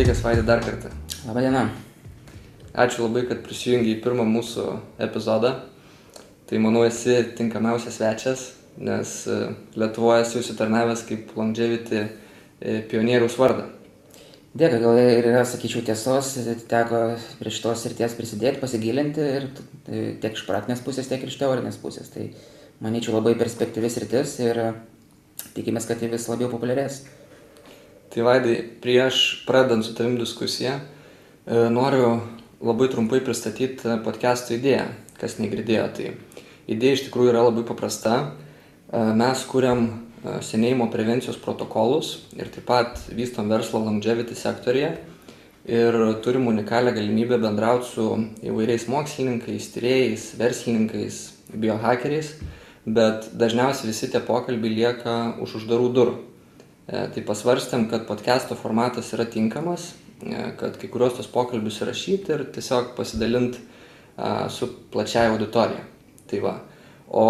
Sveikas, Vaidai, dar kartą. Labadiena. Ačiū labai, kad prisijungiai į pirmą mūsų epizodą. Tai manau, esi tinkamiausias svečias, nes e, Lietuvoje esi užsitarnavęs kaip longevity e, pionieriaus vardą. Dėkui, gal ir yra, sakyčiau, tiesos, teko prie šitos srities prisidėti, pasigilinti ir tai tiek iš praktinės pusės, tiek ir iš teorinės pusės. Tai manyčiau labai perspektyvis rytis ir tikimės, kad tai vis labiau populiarės. Tai Vaidai, prieš pradant su tavim diskusiją, e, noriu labai trumpai pristatyti podcast'o idėją, kas negirdėjo. Tai idėja iš tikrųjų yra labai paprasta. E, mes kuriam e, senėjimo prevencijos protokolus ir taip pat vystom verslo longevity sektorija ir turim unikalią galimybę bendrauti su įvairiais mokslininkais, tyrėjais, verslininkais, biohakeriais, bet dažniausiai visi tie pokalbiai lieka už uždarų durų. E, tai pasvarstėm, kad podcast'o formatas yra tinkamas, e, kad kai kurios tos pokalbius įrašyti ir tiesiog pasidalint su plačiaja auditorija. Tai va. O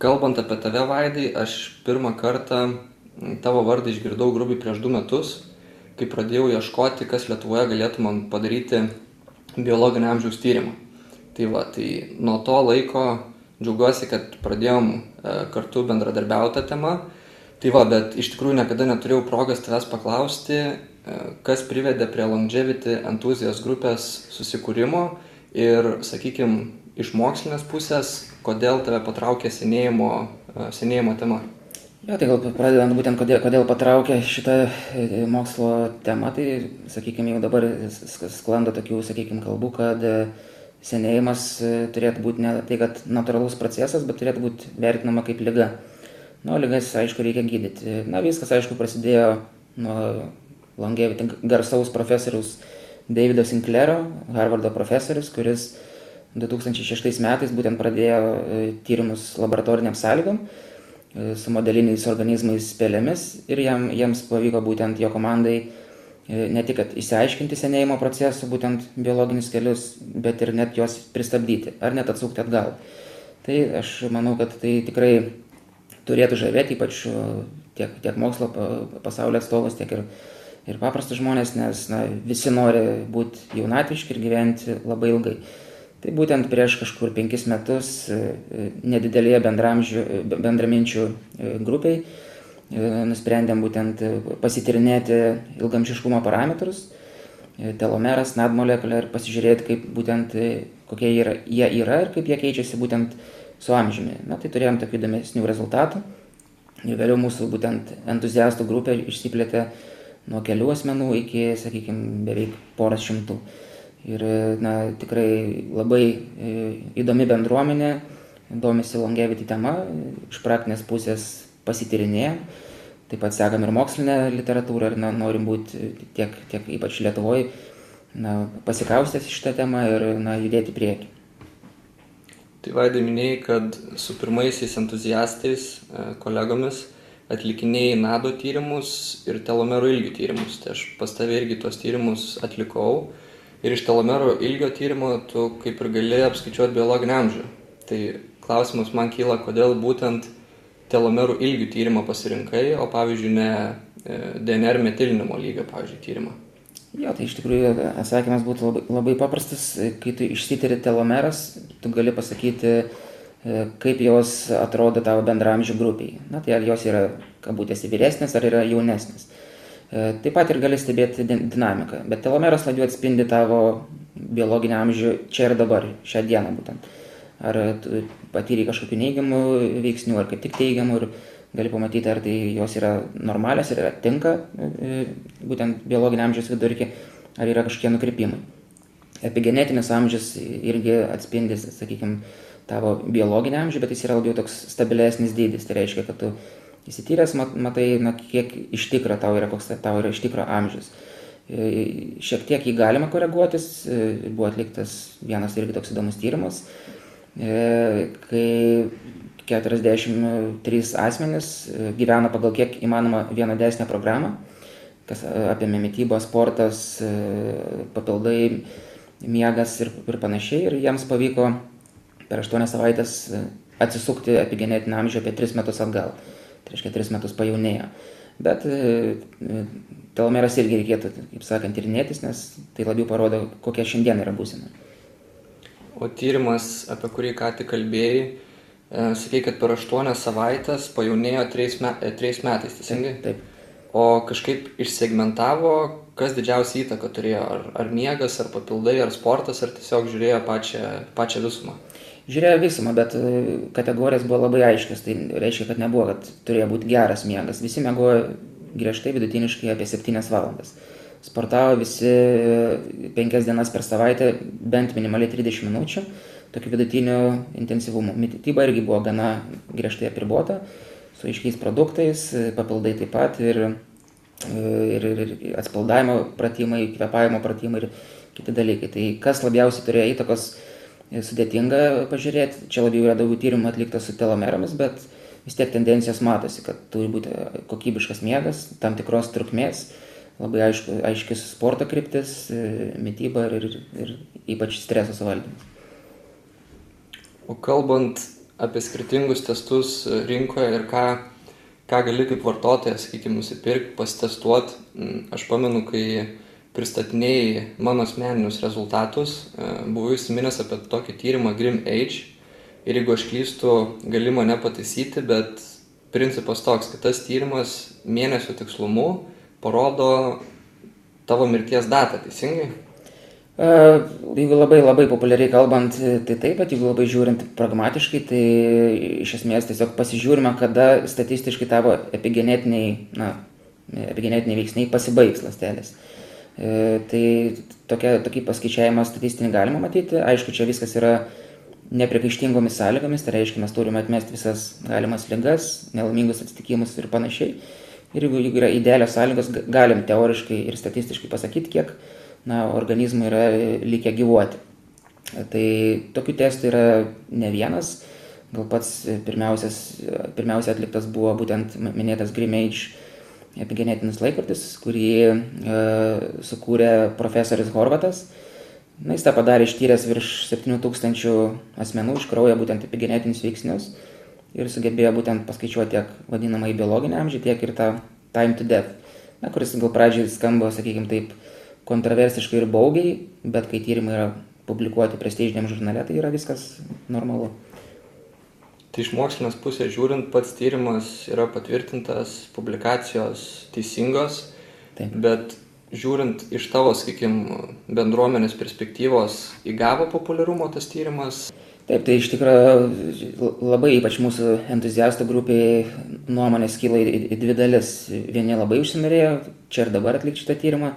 kalbant apie tave, Vaidai, aš pirmą kartą tavo vardą išgirdau grubiai prieš du metus, kai pradėjau ieškoti, kas Lietuvoje galėtų man padaryti biologinio amžiaus tyrimą. Tai va, tai nuo to laiko džiaugiuosi, kad pradėjom e, kartu bendradarbiauti tą temą Tai va, bet iš tikrųjų niekada neturėjau progos tavęs paklausti, e, kas privedė prie Longevity entuzijos grupės susikūrimo ir, sakykime, iš mokslinės pusės, kodėl tave patraukė senėjimo, e, senėjimo tema. Jo, tai gal pradedant būtent, kodėl, kodėl patraukė šitą e, mokslo temą, tai, sakykime, jau dabar sklando tokių, sakykime, kalbų, kad senėjimas turėtų būti ne tai, kad natūralus procesas, bet turėtų būti vertinama kaip lyga. Nu, lygas, aišku, reikia gydyti. Na, viskas, aišku, prasidėjo nuo longevity garsaus profesoriaus Davido Sinclairo, Harvardo profesorius, kuris 2006 metais būtent pradėjo e, tyrimus laboratoriniam sąlygom e, su modeliniais organizmais pelėmis ir jam, jiems pavyko būtent jo komandai e, ne tik išsiaiškinti senėjimo procesą, būtent biologinius kelius, bet ir net juos pristabdyti ar net atsukti atgal. Tai aš manau, kad tai tikrai turėtų žavėti, ypač tiek, tiek mokslo pasaulio atstovus, tiek ir, ir paprastus žmonės, nes na, visi nori būti jaunatviški ir gyventi labai ilgai. Tai būtent prieš kažkur penkis metus e, e, nedidelėje bendraminčių e, grupiai nusprendėm būtent pasitirinėti ilgamšiškumo parametrus, telomeras, nadmolekulė ir pasižiūrėti, kaip būtent kokie yra, jie yra ir kaip jie keičiasi būtent su amžiumi. Na tai turėjom tokių įdomesnių rezultatų. Ir vėliau mūsų būtent entuziastų grupė išsiplėtė nuo kelių asmenų iki, sakykime, beveik poras šimtų. Ir na, tikrai labai e, įdomi bendruomenė, domisi longevity tema, iš praktinės pusės pasitirinėję. Taip pat sekam ir mokslinę literatūrą ir na, norim būti tiek, tiek ypač Lietuvoje pasikaustęs šitą temą ir na, judėti prieki. Tai vaidai minėjai, kad su pirmaisiais entuziastais, e, kolegomis atlikinėjai nado tyrimus ir telomero ilgių tyrimus. Tai aš pas tavę irgi tuos tyrimus atlikau. Ir iš telomero ilgio tyrimo tu kaip ir gali apskaičiuoti biologinį amžių. Tai klausimas man kyla, kodėl būtent telomerų ilgių tyrimą pasirinkai, o pavyzdžiui ne e, DNR metilinimo lygio, pavyzdžiui, tyrimą. Jo, tai iš tikrųjų atsakymas būtų labai, labai paprastas. Kai tu išsitiri telomeras, tu gali pasakyti, e, kaip jos atrodo tavo bendramžių grupiai. Na, tai ar jos yra, kabutėsi, vyresnės, ar yra jaunesnės. E, taip pat ir gali stebėti dinamiką. Bet telomeras labiau atspindi tavo biologinį amžių čia ir dabar, šią dieną būtent. Ar tu patyrei kažkokių neigiamų veiksnių, ar kaip tik teigiamų. Ir, gali pamatyti, ar tai jos yra normalios ir tinka e, būtent biologinio amžiaus vidurkį, ar yra kažkokie nukrypimai. Epigenetinis amžius irgi atspindi, sakykime, tavo biologinį amžių, bet jis yra labiau toks stabilesnis dydis. Tai reiškia, kad tu įsityręs matai, na, kiek iš tikro tau yra, koks tau yra iš tikro amžius. E, šiek tiek jį galima koreguotis, e, buvo atliktas vienas irgi toks įdomus tyrimas, kai 43 asmenys e, gyvena pagal kiek įmanoma vienodesnę programą, kas e, apėmė mytybą, sportas, e, papildai, miegas ir, ir panašiai. Ir jiems pavyko per 8 savaitės atsisukti epigenetinį amžių apie 3 metus atgal. Tai reiškia 3 metus pajaunėjo. Bet telomeras irgi reikėtų, kaip sakant, tyrinėtis, nes tai labiau parodo, kokia šiandien yra būsena. O tyrimas, apie kurį ką tik kalbėjai, sakei, kad per aštuonias savaitės pajaunėjo trejais, me, trejais metais, teisingai? Taip. O kažkaip išsegmentavo, kas didžiausią įtaką turėjo, ar, ar miegas, ar papildai, ar sportas, ar tiesiog žiūrėjo pačią, pačią visumą? Žiūrėjo visumą, bet kategorijos buvo labai aiškios, tai reiškia, kad nebuvo, kad turėjo būti geras miegas. Visi mėgojo griežtai vidutiniškai apie 7 valandas. Sportavo visi 5 dienas per savaitę, bent minimaliai 30 minučių, tokiu vidutiniu intensyvumu. Mityba irgi buvo gana griežtai apribota, su aiškiais produktais, papildai taip pat ir, ir, ir, ir atspaldavimo pratimai, kvepavimo pratimai ir kiti dalykai. Tai kas labiausiai turėjo įtakos sudėtinga pažiūrėti, čia labiau yra daugiau tyrimų atlikta su telomeromis, bet vis tiek tendencijos matosi, kad turi būti kokybiškas miegas, tam tikros trukmės, labai aišku, aiškis sporto kryptis, e, mytyba ir, ir, ir ypač streso suvaldymas. O kalbant apie skirtingus testus rinkoje ir ką, ką gali kaip vartotojas, sakykime, nusipirkti, pasitestuoti, aš pamenu, kai pristatinėjai mano asmeninius rezultatus, e, buvau įsiminęs apie tokį tyrimą Grim Age, ir jeigu aš klystu, gali mane pataisyti, bet principas toks, kad tas tyrimas mėnesio tikslumu parodo tavo mirties datą, teisingai? Jeigu labai labai populiariai kalbant, tai taip, bet jeigu labai žiūrint pragmatiškai, tai iš esmės tiesiog pasižiūrime, kada statistiškai tavo epigenetiniai, na, epigenetiniai veiksniai pasibaigs lastelės. E, tai tokia, tokį paskaičiavimą statistinį galima matyti. Aišku, čia viskas yra nepriekaištingomis sąlygomis, tai reiškia, mes turime atmesti visas galimas ligas, nelaimingus atsitikimus ir panašiai. Ir jeigu yra idealios sąlygos, galim teoriškai ir statistiškai pasakyti, kiek na, organizmų yra likę gyvuoti. Tai tokių testų yra ne vienas. Gal pats pirmiausia atliktas buvo būtent minėtas Grimage epigenetinis laikrodis, kurį e, sukūrė profesorius Horvatas. Na, jis tą padarė ištyręs virš 7000 asmenų iš kraujo būtent epigenetinius veiksnius ir sugebėjo būtent paskaičiuoti tiek vadinamą į biologinę amžių, tiek ir tą time to death, na, kuris gal pradžiai skamba, sakykime taip, kontroversiškai ir baugiai, bet kai tyrimai yra publikuoti prestižiniam žurnale, tai yra viskas normalu. Tai iš mokslinės pusės žiūrint, pats tyrimas yra patvirtintas, publikacijos teisingos, Taip. bet žiūrint iš tavo, sakykime, bendruomenės perspektyvos, įgavo populiarumo tas tyrimas? Taip, tai iš tikrųjų labai ypač mūsų entuziastų grupiai nuomonės kyla į, į dvi dalis. Vieni labai užsinorėjo čia ir dabar atlikti šitą tyrimą,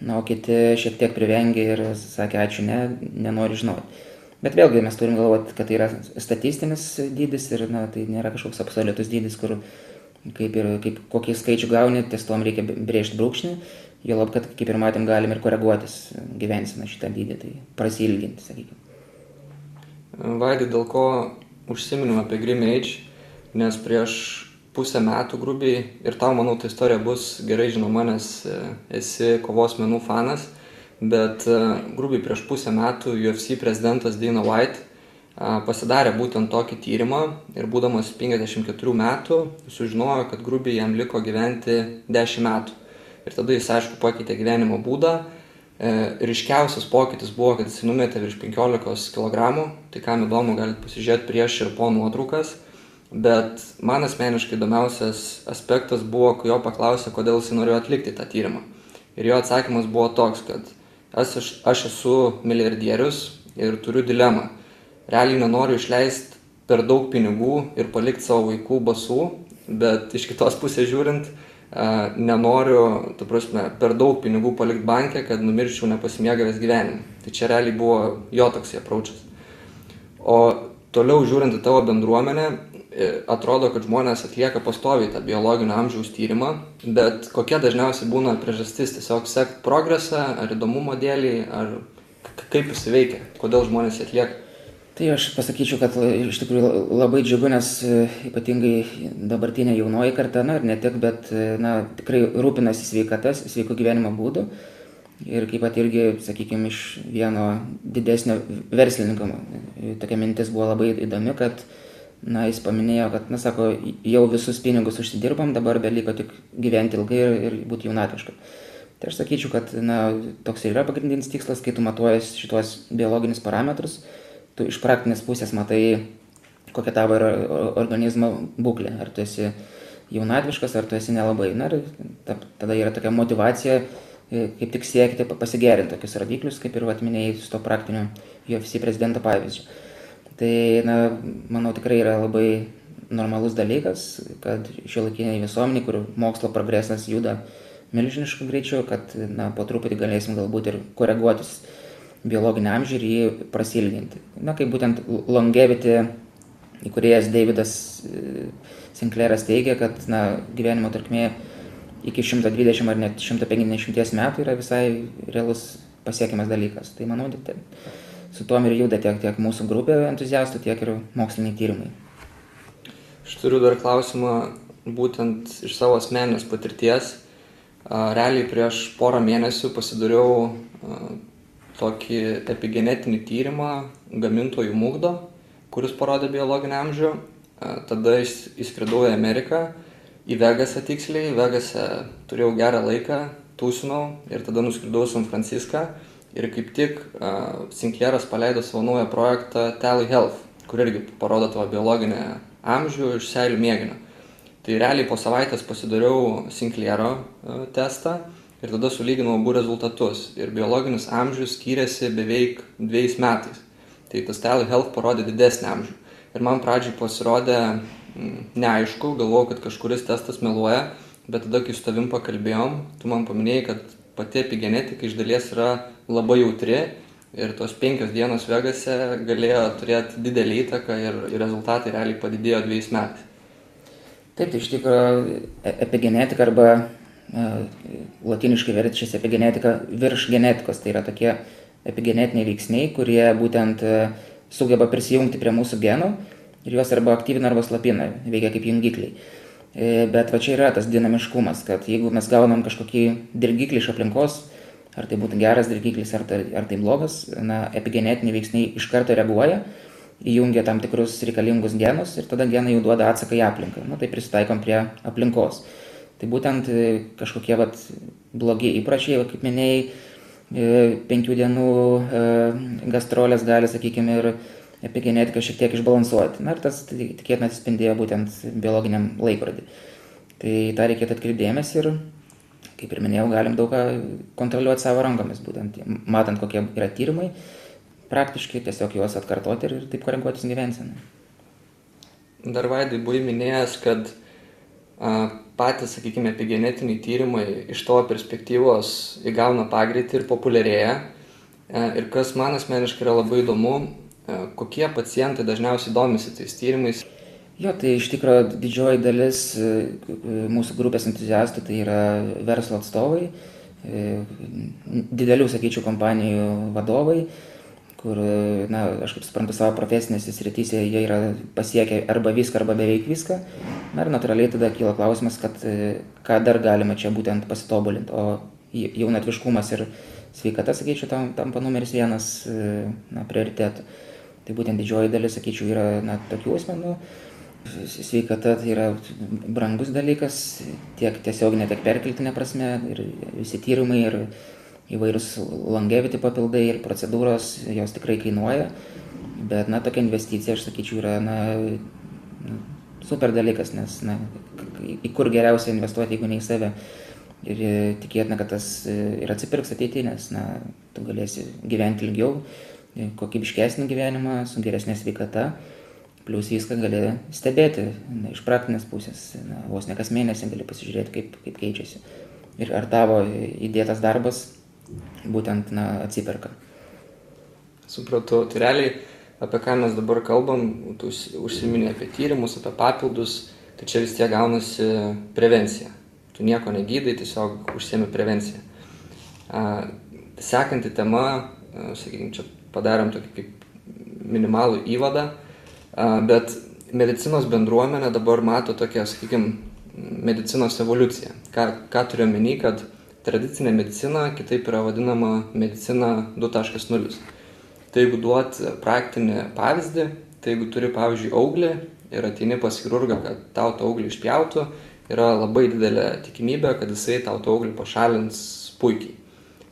na, o kiti šiek tiek privengė ir sakė, ačiū, ne, nenoriu žinoti. Bet vėlgi mes turim galvoti, kad tai yra statistinis dydis ir na, tai nėra kažkoks absoliutus dydis, kur kaip ir kaip kokį skaičių gauni, ties tom reikia brėžti brūkšnį Juolab, kad kaip ir matėm, galim ir koreguotis gyvenseną šitą dydį, tai prasilginti, sakykime. Vaidai, dėl ko užsiminiau apie Grim Age, nes prieš pusę metų grubiai, ir tau, manau, ta istorija bus gerai žinoma, nes e, esi kovos menų fanas, bet e, grubiai prieš pusę metų UFC prezidentas Dana White pasidarė būtent tokį tyrimą ir būdamas 54 metų sužinojo, kad grubiai jam liko gyventi 10 metų. Ir tada jis, aišku, pakeitė gyvenimo būdą. E, ryškiausias pokytis buvo, kad jis numetė virš 15 kg, tai kam įdomu, galite pasižiūrėti prieš ir po nuotraukas. Bet man asmeniškai įdomiausias aspektas buvo, kai jo paklausė, kodėl jis norėjo atlikti tą tyrimą. Ir jo atsakymas buvo toks, kad aš, aš esu milijardierius ir turiu dilemą. Realiai nenoriu išleisti per daug pinigų ir palikti savo vaikų basų, bet iš kitos pusės žiūrint, nenoriu, tu prasme, per daug pinigų palikti bankę, kad numirčiau nepasimėgavęs gyvenimu. Tai čia realiai buvo jo toks apraučias. O toliau žiūrint į tavo bendruomenę, atrodo, kad žmonės atlieka pastoviai tą biologinio amžiaus tyrimą, bet kokia dažniausiai būna priežastis tiesiog sekti progresą, ar įdomumo dėlį, ar kaip jis veikia, kodėl žmonės atlieka. Tai aš pasakyčiau, kad iš tikrųjų labai džiugu, nes e, ypatingai dabartinė jaunoji karta, na ir ne tik, bet e, na, tikrai rūpinasi sveikatas, sveiko gyvenimo būdu. Ir kaip pat irgi, sakykime, iš vieno didesnio verslininko, e, tokia mintis buvo labai įdomi, kad na, jis paminėjo, kad, na, sako, jau visus pinigus užsidirbam, dabar beliko tik gyventi ilgai ir, ir būti jaunatviška. Tai aš sakyčiau, kad, na, toks ir yra pagrindinis tikslas, kai tu matuojas šitos biologinius parametrus, tu iš praktinės pusės matai, kokia tavo yra organizmo būklė, ar tu esi jaunatviškas, ar tu esi nelabai. Na, ir tada yra tokia motivacija e, kaip tik siekti pasigerinti tokius rodiklius, kaip ir atminėjai su to praktiniu UFC prezidento pavyzdžiu. Tai, na, manau, tikrai yra labai normalus dalykas, kad šiuolaikiniai visuomeniai, kur mokslo progresas juda milžinišku greičiu, kad, na, po truputį galėsim galbūt ir koreguotis biologinį amžių ir jį prasilginti. Na, kaip būtent longevity įkurėjas Davidas e, Sinclairas teigia, kad, na, gyvenimo trukmė iki 120 ar net 150 metų yra visai realus pasiekiamas dalykas. Tai manau, tai su tuom ir juda tiek, tiek mūsų grupė entuziastų, tiek ir moksliniai tyrimai. Aš turiu dar klausimą būtent iš savo asmeninės patirties. Realiai prieš porą mėnesių pasidariau tokį epigenetinį tyrimą gamintojų mūgdo, kuris parodė biologinį amžių. Tada įskridau į Ameriką, į Vegasą tiksliai, Vegasą turėjau gerą laiką, tūsinau ir tada nuskridau į San Franciską ir kaip tik uh, Sinclairas paleido savo naują projektą Tally Health, kur irgi parodo tavo biologinę amžių iš seilių mėginio. Tai realiai po savaitės pasidariau Sinclairo uh, testą ir tada sulyginau abu rezultatus. Ir biologinis amžius skyrėsi beveik dviejais metais. Tai tas Tally Health parodė didesnį amžių. Ir man pradžiai pasirodė neaišku, galvojau, kad kažkuris testas meluoja, bet tada, kai su tavim pakalbėjom, tu man paminėjai, kad pati epigenetika iš dalies yra labai jautri ir tos penkios dienos Vegase galėjo turėti didelį įtaką ir, rezultatai realiai padidėjo dviejais metais. Taip, tai iš tikrųjų e, epigenetika arba e, latiniškai verčiasi epigenetika virš genetikos, tai yra tokie epigenetiniai veiksniai, kurie būtent e, sugeba prisijungti prie mūsų genų ir juos arba aktyvina arba slapina, veikia kaip jungikliai. E, bet va čia yra tas dinamiškumas, kad jeigu mes gaunam kažkokį dirgiklį iš aplinkos, ar tai būtų geras dirgiklis, ar tai, ar tai blogas, na, epigenetiniai veiksniai iš karto reaguoja, įjungia tam tikrus reikalingus genus ir tada genai jau duoda atsaką į aplinką. Na, tai prisitaikom prie aplinkos. Tai būtent e, kažkokie vat, blogi įpračiai, kaip minėjai, e, penkių dienų gastrolės gali, sakykime, ir epigenetiką šiek tiek išbalansuoti. Na ir tas tikėtina atsispindėjo būtent biologiniam laikrodį. Tai tą reikėtų atkreipdėmės ir, kaip ir minėjau, galim daug ką kontroliuoti savo rankomis, būtent matant, kokie yra tyrimai, praktiškai tiesiog juos atkartoti ir, ir taip koreguotis gyvenseną. Dar vaidai buvai minėjęs, kad a, patys, sakykime, epigenetiniai tyrimai iš tavo perspektyvos įgauna pagreitį ir populiarėja. A, ir kas man asmeniškai yra labai įdomu, E, kokie pacientai dažniausiai domisi tais tyrimais? Jo, tai iš tikrųjų didžioji dalis e, mūsų grupės entuziastų tai yra verslo atstovai, e, didelių, sakyčiau, kompanijų vadovai, kur, na, aš kaip suprantu, savo profesinėse srityse jie yra pasiekę arba viską, arba beveik viską. Na ir natūraliai tada kyla klausimas, kad ką dar galima čia būtent pasitobulinti. O jaunatviškumas ir sveikata, sakyčiau, tam, tampa numeris vienas na, prioritetų. Tai būtent didžioji dalis, sakyčiau, yra na, tokių asmenų. Sveikata tai yra brangus dalykas, tiek tiesioginė, tiek perkeltinė prasme. Ir visi tyrimai ir įvairūs longevity papildai ir procedūros, jos tikrai kainuoja. Bet, na, tokia investicija, aš sakyčiau, yra, na, super dalykas, nes, na, į kur geriausia investuoti, jeigu ne į save. Ir tikėtina, kad tas ir atsipirks ateityje, nes, na, tu galėsi gyventi ilgiau, kokybiškesnį gyvenimą, su geresnė sveikata, plus viską gali stebėti na, iš praktinės pusės, na, vos ne kas mėnesį gali pasižiūrėti, kaip, kaip keičiasi. Ir ar tavo įdėtas darbas būtent na, atsiperka. Supratau, tai realiai apie ką mes dabar kalbam, tu užsiminė apie tyrimus, apie papildus, tai čia vis tiek gaunasi prevencija. Tu nieko negydai, tiesiog užsiemi prevenciją. Sekanti tema, sakykime, čia padarėm tokį kaip minimalų įvadą, bet medicinos bendruomenė dabar mato tokią, sakykime, medicinos evoliuciją. Ką, ką turiu omeny, kad tradicinė medicina kitaip yra vadinama medicina 2.0. Tai jeigu duot praktinį pavyzdį, tai jeigu turi, pavyzdžiui, auglį ir ateini pas chirurgą, kad tau tą auglį išpjautų, yra labai didelė tikimybė, kad jisai tau tą auglį pašalins puikiai.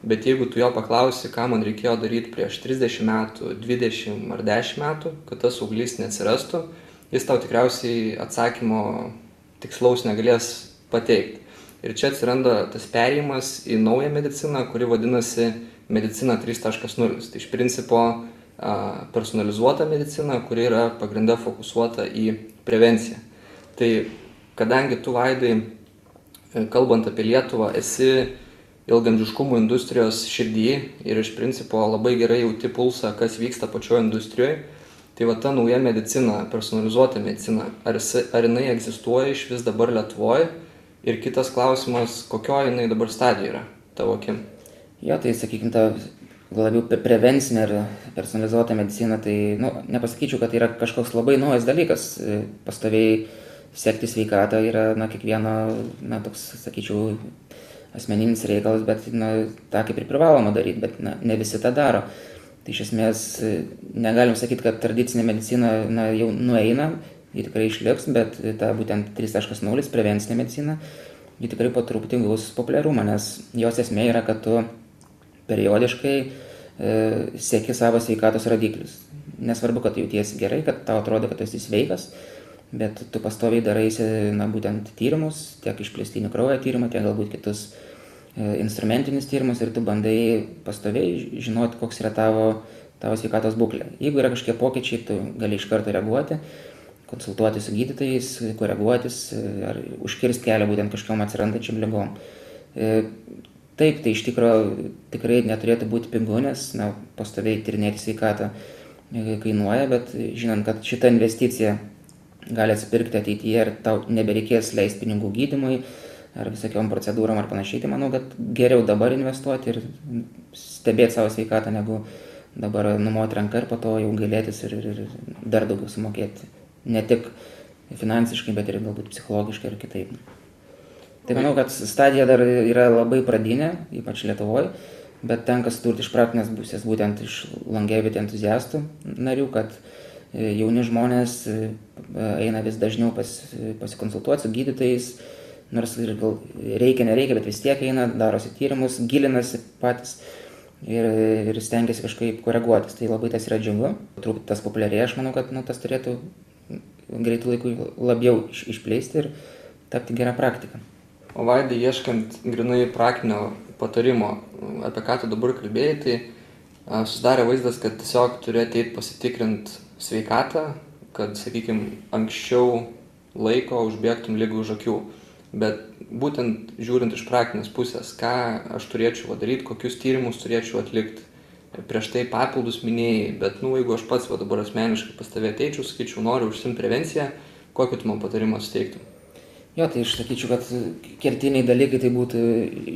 Bet jeigu tu jo paklausi, ką man reikėjo daryti prieš 30 metų, 20 ar 10 metų, kad tas auglys neatsirastų, jis tau tikriausiai atsakymo tikslaus negalės pateikti. Ir čia atsiranda tas perėjimas į naują mediciną, kuri vadinasi medicina 3.0. Tai iš principo personalizuota medicina, kuri yra pagrindę fokusuota į prevenciją. Tai kadangi tu vaidai, kalbant apie Lietuvą, esi ilgamžiškumo industrijos širdį ir iš principo labai gerai jauti pulsą, kas vyksta pačioje industrijoje, tai va ta nauja medicina, personalizuota medicina, ar, ar jinai egzistuoja iš vis dabar Lietuvoje ir kitas klausimas, kokioje jinai dabar stadijoje yra tavo akim. Jo, tai sakykime, ta labiau prevencinė ir personalizuota medicina, tai nu, nepasakyčiau, kad tai yra kažkoks labai naujas dalykas. Pastoviai sekti sveikatą yra na, kiekvieno, na, toks, sakyčiau, asmeninis reikalas, bet na, tą kaip ir privaloma daryti, bet na, ne visi tą daro. Tai iš esmės negalim sakyti, kad tradicinė medicina na, jau nueina, ji tikrai išliks, bet ta būtent 3.0 prevencinė medicina, ji tikrai po truputį gaus populiarumą, nes jos esmė yra, kad tu periodiškai e, sėki savo sveikatos rodiklius. Nesvarbu, kad jautiesi gerai, kad tau atrodo, kad esi sveikas, bet tu pastoviai daraisi, na, būtent tyrimus, tiek išplėstinių kraujo tyrimą, tiek galbūt kitus e, instrumentinius tyrimus ir tu bandai pastoviai žinoti, koks yra tavo, tavo sveikatos būklė. Jeigu yra kažkokie pokyčiai, tu gali iš karto reaguoti, konsultuoti su gydytojais, koreguotis e, ar užkirsti kelią būtent kažkokiam atsirandančiam lygom. E, Taip, tai iš tikrųjų tikrai neturėtų būti pigu, nes na, pastoviai tyrinėti sveikatą kainuoja, bet žinant, kad šita investicija gali atsipirkti ateityje ir tau nebereikės leisti pinigų gydimui ar visokiom procedūrom ar panašiai, tai manau, kad geriau dabar investuoti ir stebėti savo sveikatą, negu dabar numoti ranką ir po to jau galėtis ir, ir, ir dar daugiau sumokėti. Ne tik finansiškai, bet ir galbūt psichologiškai ir kitaip. Tai manau, kad stadija dar yra labai pradinė, ypač Lietuvoje, bet tenka suturti iš praktinės pusės, būtent iš longevity entuziastų narių, kad e, jauni žmonės e, eina vis dažniau pas, pasikonsultuoti su gydytojais, nors ir gal reikia, nereikia, bet vis tiek eina, darosi tyrimus, gilinasi patys ir, ir stengiasi kažkaip koreguotis. Tai labai tas yra džiugu, truputį tas populiarėja, aš manau, kad nu, tas turėtų greitų laikų labiau išplėsti ir tapti gerą praktiką. O vaidai, ieškant grinai praktinio patarimo, apie ką tu dabar kalbėjai, tai susidarė vaizdas, kad tiesiog turi ateiti pasitikrinti sveikatą, kad, sakykime, anksčiau laiko užbėgtum lygų už akių. Bet būtent žiūrint iš praktinės pusės, ką aš turėčiau daryti, kokius tyrimus turėčiau atlikti. Prieš tai papildus minėjai, bet, nu, jeigu aš pats va, dabar asmeniškai pas tave ateičiau, sakyčiau, noriu užsimti prevenciją, kokį tu man patarimą suteiktum? Jo, tai aš sakyčiau, kad kertiniai dalykai tai būtų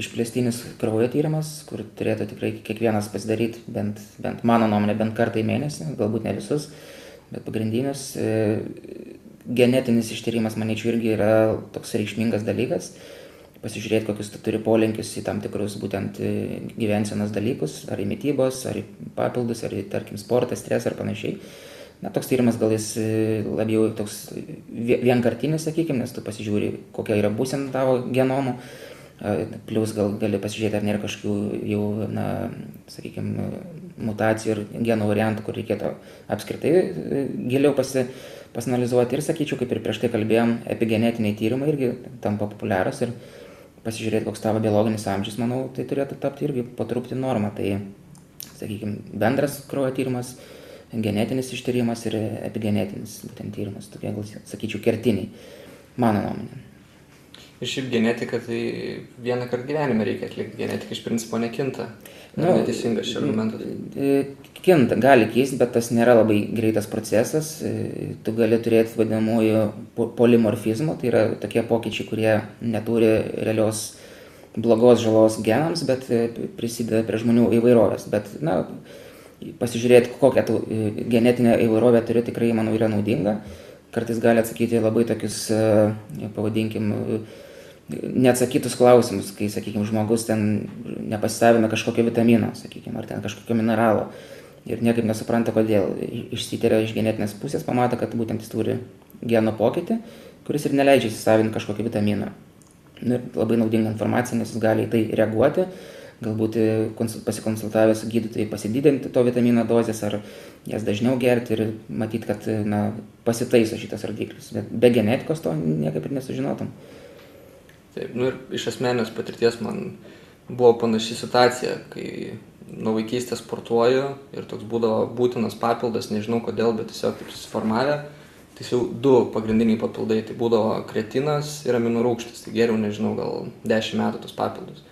išplėstinis kraujo tyrimas, kur turėtų tikrai kiekvienas pasidaryti, bent, bent mano nuomonė, bent kartą į mėnesį, galbūt ne visus, bet pagrindinis. E, genetinis ištyrimas, manyčiau, irgi yra toks reikšmingas dalykas. Pasižiūrėti, kokius tu turi polinkius į tam tikrus būtent e, gyvensenos dalykus, ar į mytybos, ar į papildus, ar į, tarkim, sportą, stresą ar panašiai Na, toks tyrimas gal jis e, labiau toks vienkartinis, sakykime, nes tu pasižiūri, kokia yra būsena tavo genomo, plus gal gali pasižiūrėti, ar nėra kažkokių jau, na, sakykime, mutacijų ir genų variantų, kur reikėtų apskritai e, giliau pasi, pasanalizuoti. Ir sakyčiau, kaip ir prieš tai kalbėjom, epigenetiniai tyrimai irgi tampa populiarus ir pasižiūrėti, koks tavo biologinis amžius, manau, tai turėtų tapti irgi po truputį normą. Tai, sakykime, bendras kraujo tyrimas genetinis ištyrimas ir epigenetinis būtent tyrimas, tokie gal sakyčiau kertiniai, mano nuomonė. Ir šiaip genetika tai vieną kartą gyvenime reikia atlikti, genetika iš principo nekinta. Nu, neteisingas šis argumentas. Kinta, gali keisti, bet tas nėra labai greitas procesas. Tu gali turėti vadinamųjų polimorfizmų, tai yra tokie pokyčiai, kurie neturi realios blogos žalos genams, bet e, prisideda prie žmonių įvairovės. Bet, na, pasižiūrėti, kokią tu genetinę įvairovę turi, tikrai, manau, yra naudinga. Kartais gali atsakyti labai tokius, e, pavadinkim, neatsakytus klausimus, kai, sakykime, žmogus ten nepasisavina kažkokio vitamino, sakykime, ar ten kažkokio mineralo ir niekaip nesupranta, kodėl. Išsiteria iš genetinės pusės, pamato, kad būtent jis turi geno pokytį, kuris ir neleidžia įsisavinti kažkokį vitaminą. Nu, ir labai naudinga informacija, nes jis gali į tai reaguoti, galbūt e, pasikonsultavęs su gydytojai pasididinti to vitamino dozės ar jas dažniau gerti ir matyti, kad na, pasitaiso šitas rodiklis. Bet be genetikos to niekaip ir nesužinotum. Taip, nu ir iš asmenės patirties man buvo panaši situacija, kai nuo vaikystės sportuoju ir toks būdavo būtinas papildas, nežinau kodėl, bet tiesiog taip susiformavę. Tiesiog du pagrindiniai papildai, tai būdavo kretinas ir aminų rūgštis, tai geriau, nežinau, gal 10 metų tos papildus.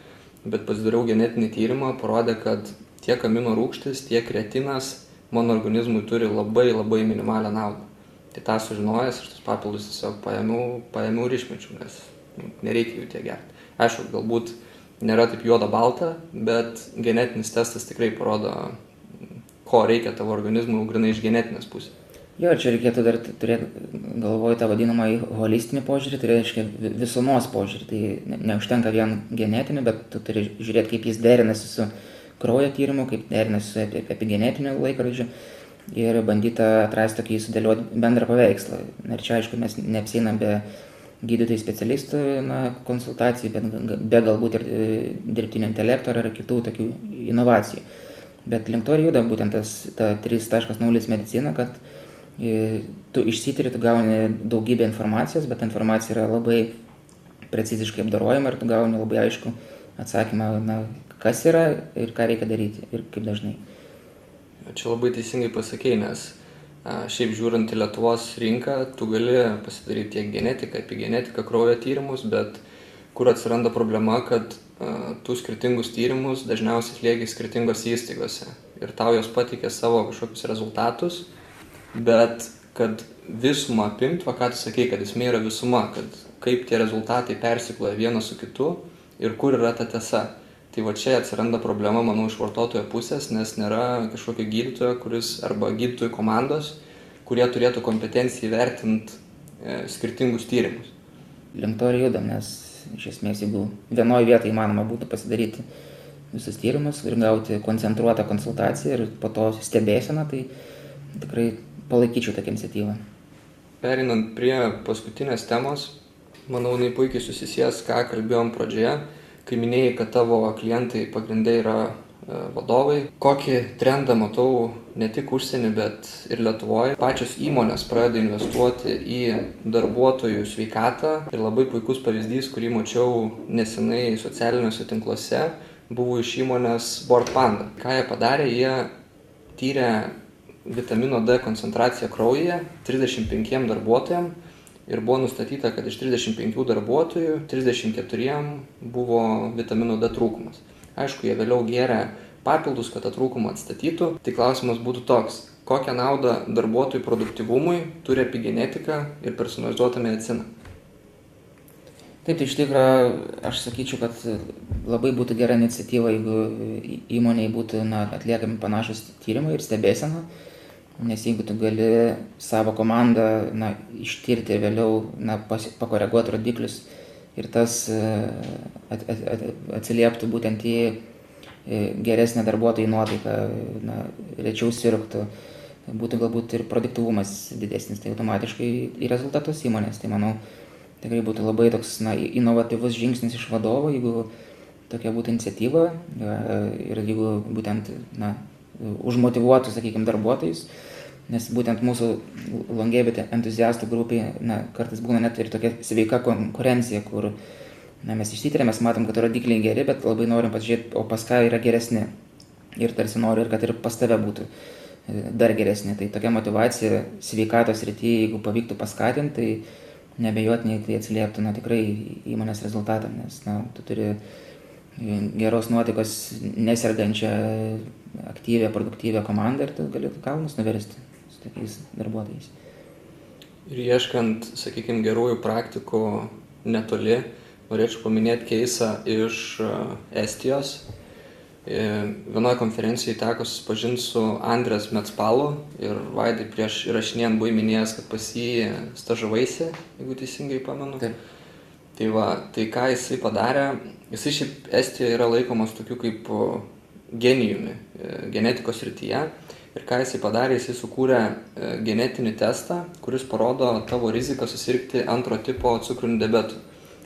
Bet pasidariau genetinį tyrimą, parodė, kad tiek aminų rūgštis, tiek kretinas mano organizmui turi labai labai minimalią naudą. Tai tą sužinojęs, aš tos papildus tiesiog paėmiau, paėmiau ir išmečiau, nes nereikia jų tiek gerti. Aišku, galbūt nėra taip juoda balta, bet genetinis testas tikrai parodo, ko reikia tavo organizmui grinai iš genetinės pusės. Jo, čia reikėtų dar turėti galvoj tą vadinamą holistinį požiūrį, tai reiškia visumos požiūrį. Tai neužtenka vien genetinių, bet tu turi žiūrėti, kaip jis derinasi su kraujo tyrimu, kaip derinasi su epigenetiniu laikrodžiu ir bandyti atrasti tokį sudėlioti bendrą paveikslą. Ir čia, aišku, mes neapseinam be gydytojų specialistų na, konsultacijų, bet be galbūt ir e, dirbtinio intelekto ar kitų tokių inovacijų. Bet link to ir juda būtent tas ta 3.0 medicina, kad e, tu išsitiri, tu gauni daugybę informacijos, bet informacija yra labai preciziškai apdarojama ir tu gauni labai aišku atsakymą, na, kas yra ir ką reikia daryti ir kaip dažnai. Čia labai teisingai pasakėjai, nes Šiaip žiūrint į Lietuvos rinką, tu gali pasidaryti tiek genetiką, epigenetiką, kraujo tyrimus, bet kur atsiranda problema, kad tu skirtingus tyrimus dažniausiai atlieki skirtingose įstaigose ir tau jos patikė savo kažkokius rezultatus, bet kad visumą apimt, va ką tu sakei, kad esmė yra visuma, kad kaip tie rezultatai persikloja vienas su kitu ir kur yra ta tiesa. Tai va čia atsiranda problema, manau, iš vartotojo pusės, nes nėra kažkokio gydytojo, kuris arba gydytojų komandos, kurie turėtų kompetenciją įvertinti e, skirtingus tyrimus. Link to ir judam, nes iš esmės, jeigu vienoje vietoje įmanoma būtų pasidaryti visus tyrimus ir gauti koncentruotą konsultaciją ir po to stebėseną, tai tikrai palaikyčiau tokią iniciatyvą. Perinant prie paskutinės temos, manau, jinai puikiai susisės, ką kalbėjom pradžioje kai minėjai, kad tavo klientai pagrindai yra e, vadovai. Kokį trendą matau ne tik užsienį, bet ir Lietuvoje. Pačios įmonės pradeda investuoti į darbuotojų sveikatą ir labai puikus pavyzdys, kurį mačiau nesenai socialiniuose tinkluose, buvo iš įmonės Board Panda. Ką jie padarė, jie tyrė vitamino D koncentraciją kraujyje 35 darbuotojams ir buvo nustatyta, kad iš 35 darbuotojų 34 buvo vitamino D trūkumas. Aišku, jie vėliau gėrė papildus, kad tą trūkumą atstatytų. Tai klausimas būtų toks, kokią naudą darbuotojų produktivumui turi epigenetika ir personalizuota medicina? Taip, tai iš tikrųjų aš sakyčiau, kad labai būtų gera iniciatyva, jeigu įmoniai būtų na, atliekami panašus tyrimai ir stebėsena nes jeigu tu gali savo komandą na, ištirti ir vėliau na, pas, pakoreguoti rodiklius ir tas e, at, at, at, atsilieptų būtent į geresnę darbuotojų nuotaiką, na, rečiau sirgtų, būtų galbūt ir produktivumas didesnis, tai automatiškai į rezultatus įmonės. Tai manau, tikrai būtų labai toks na, inovatyvus žingsnis iš vadovo, jeigu tokia būtų iniciatyva e, ir jeigu būtent na, užmotivuotų, sakykime, darbuotojus, nes būtent mūsų longevity entuziastų grupė, na, kartais būna net ir tokia sveika konkurencija, kur na, mes išsitirėm, mes matom, kad rodikliai geri, bet labai norim pasižiūrėti, o pas ką yra geresni. Ir tarsi noriu ir kad ir pas tave būtų e, dar geresnė. Tai tokia motivacija sveikatos rytyje, jeigu pavyktų paskatinti, tai nebejotinai tai atsilieptų na, tikrai įmonės rezultatą, nes na, tu turi geros nuotaikos nesergančią, aktyvę, produktyvę komandą ir tu gali kalnus nuversti su tokiais darbuotojais. Ir ieškant, sakykime, gerųjų praktikų netoli, norėčiau paminėti keisą iš e, Estijos. E, vienoje konferencijoje teko susipažinti su Andrės Metspalu ir Vaidai prieš įrašinėjant buvai minėjęs, kad pas jį stažavaisi, jeigu teisingai pamenu. Taip. Tai va, tai ką jisai padarė, jisai šiaip Estijoje yra laikomas tokiu kaip genijumi e, genetikos rytyje Ir ką jisai padarė, jisai sukūrė e, genetinį testą, kuris parodo tavo riziką susirgti antro tipo cukriniu diabetu.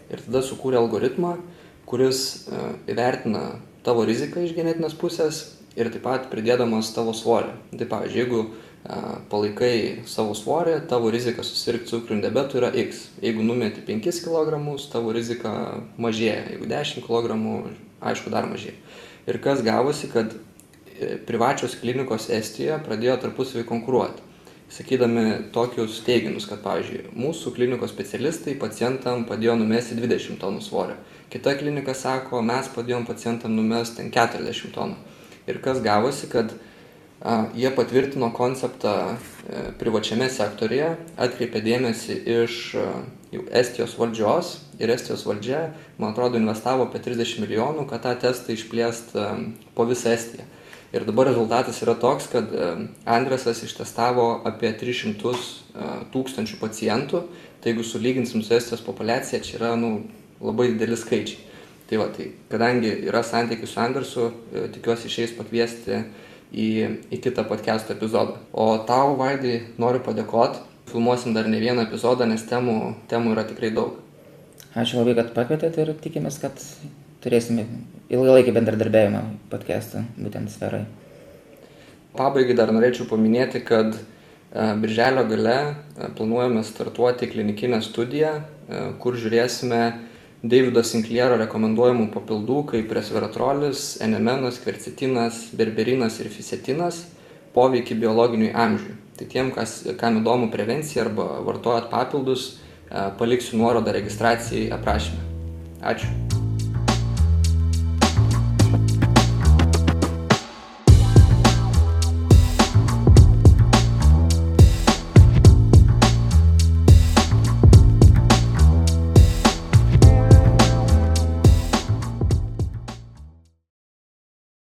Ir tada sukūrė algoritmą, kuris e, įvertina tavo riziką iš genetinės pusės ir taip pat pridėdamas tavo svorį. Tai pavyzdžiui, jeigu palaikai savo svorį, tavo rizika susirgti cukriniu diabetu yra X. Jeigu numeti 5 kg, tavo rizika mažėja. Jeigu 10 kg, aišku, dar mažėja. Ir kas gavosi, kad e, privačios klinikos Estijoje pradėjo tarpusavį konkuruoti. Sakydami tokius teiginius, kad, pavyzdžiui, mūsų klinikos specialistai pacientam padėjo numesti 20 tonų svorio. Kita klinika sako, mes padėjom pacientam numesti 40 tonų. Ir kas gavosi, kad Jie patvirtino konceptą e, privačiame sektorėje, atkreipė dėmesį iš Estijos valdžios ir Estijos valdžia, man atrodo, investavo apie 30 milijonų, kad tą testą išplėst po visą Estiją. Ir dabar rezultatas yra toks, kad Andresas ištestavo apie 300 tūkstančių pacientų, tai jeigu sulyginsim su Estijos populiacija, čia yra nu, labai dideli skaičiai. Tai va, tai kadangi yra santykių su Andersu, e, tikiuosi išeis pakviesti į, į kitą podcast epizodą. O tau, Vaidai, noriu padėkoti. Filmuosim dar ne vieną epizodą, nes temų, temų yra tikrai daug. Ačiū labai, kad pakvietėte ir tikimės, kad turėsime ilgalaikį bendradarbiavimą podcast'ą būtent sferai. Pabaigai dar norėčiau paminėti, kad e, Birželio gale e, planuojame startuoti klinikinę studiją, e, kur žiūrėsime Davido Sinkliero rekomenduojamų papildų kaip resveratrolis, enemenas, kvercitinas, berberinas ir fisetinas poveikį biologiniui amžiui. Tai tiem, kas, kam įdomu prevencija arba vartojat papildus, paliksiu nuorodą registracijai aprašymę. Ačiū.